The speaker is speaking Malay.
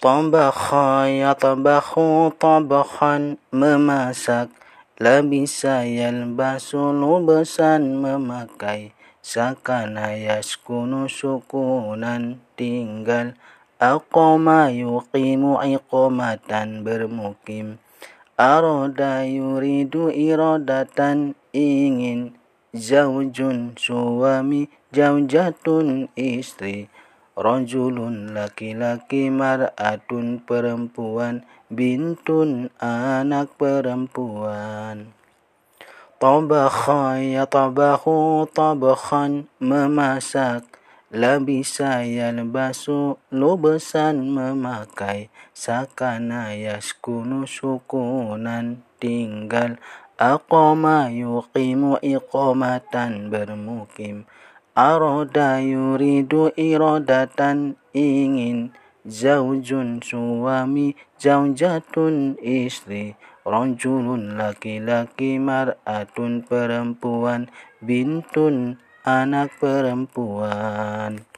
Tabakha yatabakhu tabakhan memasak Labisa yalbasu lubesan memakai Sakana yaskunu sukunan tinggal Aqama yuqimu iqamatan bermukim Aroda yuridu iradatan ingin Zawjun suami Zawjatun istri Rajulun laki-laki mar'atun perempuan Bintun anak perempuan. Tabakha yatabakhu tabakhan memasak. Labisa yalbasu lubesan memakai. Sakana yaskunu sukunan tinggal. Aqama yuqimu iqamatan bermukim Aroda yuridu iradatan ingin Zawjun suami Zawjatun istri. Rajulun laki-laki mar'atun perempuan Bintun anak perempuan